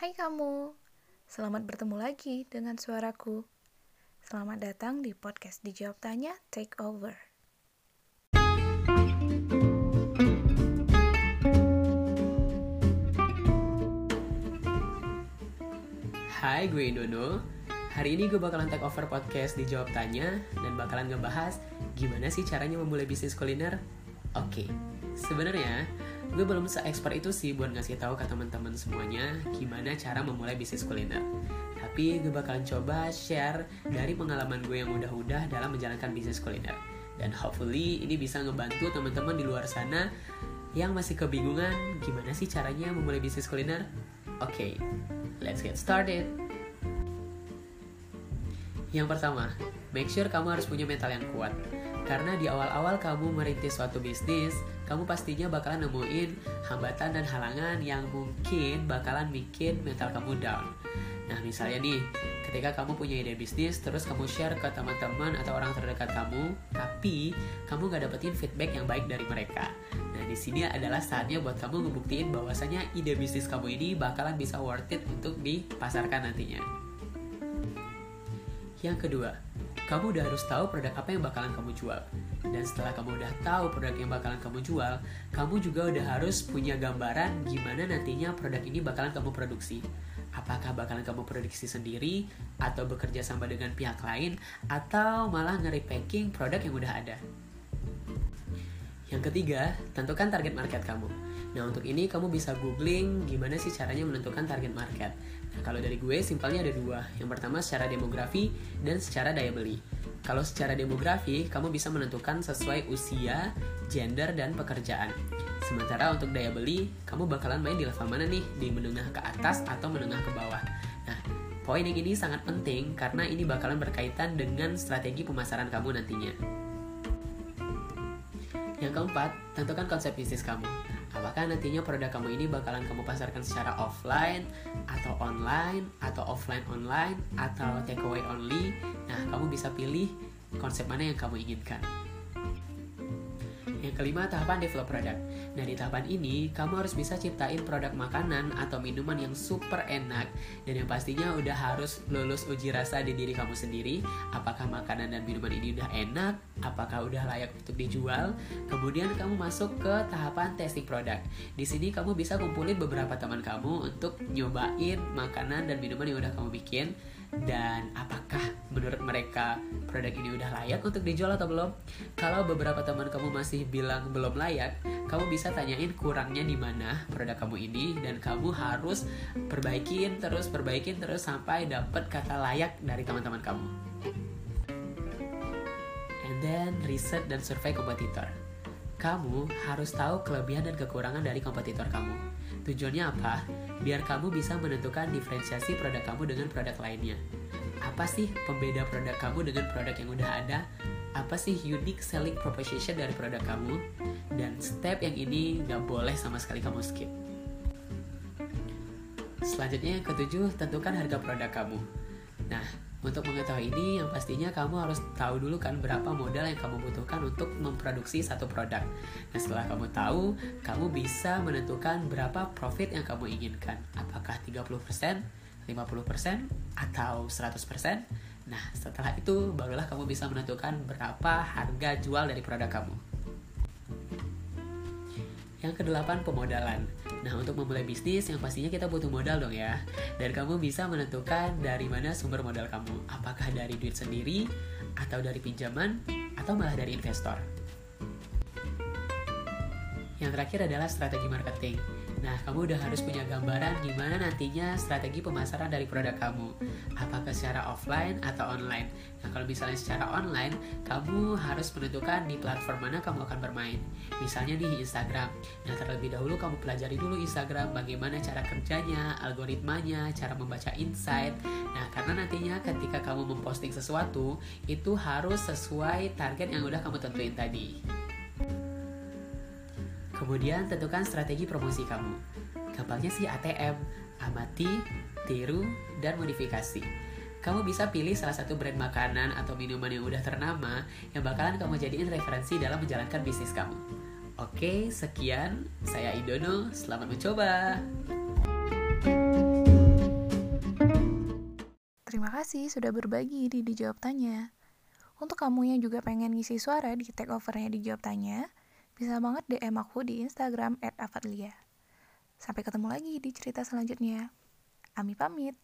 Hai kamu, selamat bertemu lagi dengan suaraku. Selamat datang di podcast Dijawab Tanya Take Over. Hai, gue Dono. Hari ini gue bakalan take over podcast Dijawab Tanya dan bakalan ngebahas gimana sih caranya memulai bisnis kuliner. Oke, sebenarnya gue belum se-expert itu sih buat ngasih tahu ke teman-teman semuanya gimana cara memulai bisnis kuliner. Tapi gue bakalan coba share dari pengalaman gue yang udah-udah dalam menjalankan bisnis kuliner. Dan hopefully ini bisa ngebantu teman-teman di luar sana yang masih kebingungan gimana sih caranya memulai bisnis kuliner. Oke, let's get started. Yang pertama, make sure kamu harus punya mental yang kuat. Karena di awal-awal kamu merintis suatu bisnis, kamu pastinya bakalan nemuin hambatan dan halangan yang mungkin bakalan bikin mental kamu down. Nah, misalnya nih, ketika kamu punya ide bisnis, terus kamu share ke teman-teman atau orang terdekat kamu, tapi kamu gak dapetin feedback yang baik dari mereka. Nah, di sini adalah saatnya buat kamu ngebuktiin bahwasanya ide bisnis kamu ini bakalan bisa worth it untuk dipasarkan nantinya. Yang kedua, kamu udah harus tahu produk apa yang bakalan kamu jual. Dan setelah kamu udah tahu produk yang bakalan kamu jual, kamu juga udah harus punya gambaran gimana nantinya produk ini bakalan kamu produksi. Apakah bakalan kamu produksi sendiri, atau bekerja sama dengan pihak lain, atau malah nge-repacking produk yang udah ada. Yang ketiga, tentukan target market kamu. Nah, untuk ini kamu bisa googling gimana sih caranya menentukan target market. Nah, kalau dari gue simpelnya ada dua. Yang pertama secara demografi dan secara daya beli. Kalau secara demografi, kamu bisa menentukan sesuai usia, gender, dan pekerjaan. Sementara untuk daya beli, kamu bakalan main di level mana nih? Di menengah ke atas atau menengah ke bawah. Nah, poin yang ini sangat penting karena ini bakalan berkaitan dengan strategi pemasaran kamu nantinya. Yang keempat, tentukan konsep bisnis kamu. Apakah nantinya produk kamu ini bakalan kamu pasarkan secara offline atau online atau offline online atau takeaway only? Nah, kamu bisa pilih konsep mana yang kamu inginkan. Yang kelima, tahapan develop produk. Nah, di tahapan ini, kamu harus bisa ciptain produk makanan atau minuman yang super enak dan yang pastinya udah harus lulus uji rasa di diri kamu sendiri. Apakah makanan dan minuman ini udah enak? Apakah udah layak untuk dijual? Kemudian kamu masuk ke tahapan testing produk. Di sini kamu bisa kumpulin beberapa teman kamu untuk nyobain makanan dan minuman yang udah kamu bikin dan menurut mereka produk ini udah layak untuk dijual atau belum? Kalau beberapa teman kamu masih bilang belum layak, kamu bisa tanyain kurangnya di mana produk kamu ini dan kamu harus perbaikin terus perbaikin terus sampai dapat kata layak dari teman-teman kamu. And then riset dan survei kompetitor. Kamu harus tahu kelebihan dan kekurangan dari kompetitor kamu. Tujuannya apa? Biar kamu bisa menentukan diferensiasi produk kamu dengan produk lainnya. Apa sih pembeda produk kamu dengan produk yang udah ada? Apa sih unique selling proposition dari produk kamu? Dan step yang ini nggak boleh sama sekali kamu skip. Selanjutnya yang ketujuh, tentukan harga produk kamu. Nah, untuk mengetahui ini, yang pastinya kamu harus tahu dulu kan berapa modal yang kamu butuhkan untuk memproduksi satu produk. Nah, setelah kamu tahu, kamu bisa menentukan berapa profit yang kamu inginkan. Apakah 30%, 50%, atau 100%? Nah, setelah itu barulah kamu bisa menentukan berapa harga jual dari produk kamu. Yang kedelapan, pemodalan. Nah, untuk memulai bisnis yang pastinya kita butuh modal dong ya. Dan kamu bisa menentukan dari mana sumber modal kamu. Apakah dari duit sendiri, atau dari pinjaman, atau malah dari investor. Yang terakhir adalah strategi marketing. Nah, kamu udah harus punya gambaran gimana nantinya strategi pemasaran dari produk kamu. Apakah secara offline atau online. Nah, kalau misalnya secara online, kamu harus menentukan di platform mana kamu akan bermain. Misalnya di Instagram. Nah, terlebih dahulu kamu pelajari dulu Instagram bagaimana cara kerjanya, algoritmanya, cara membaca insight. Nah, karena nantinya ketika kamu memposting sesuatu, itu harus sesuai target yang udah kamu tentuin tadi. Kemudian tentukan strategi promosi kamu. Gampangnya sih ATM, amati, tiru, dan modifikasi. Kamu bisa pilih salah satu brand makanan atau minuman yang udah ternama yang bakalan kamu jadiin referensi dalam menjalankan bisnis kamu. Oke, sekian. Saya Idono. Selamat mencoba. kasih sudah berbagi di Dijawab Tanya. Untuk kamu yang juga pengen ngisi suara di take overnya Dijawab Tanya, bisa banget DM aku di Instagram @afadlia. Sampai ketemu lagi di cerita selanjutnya. Ami pamit.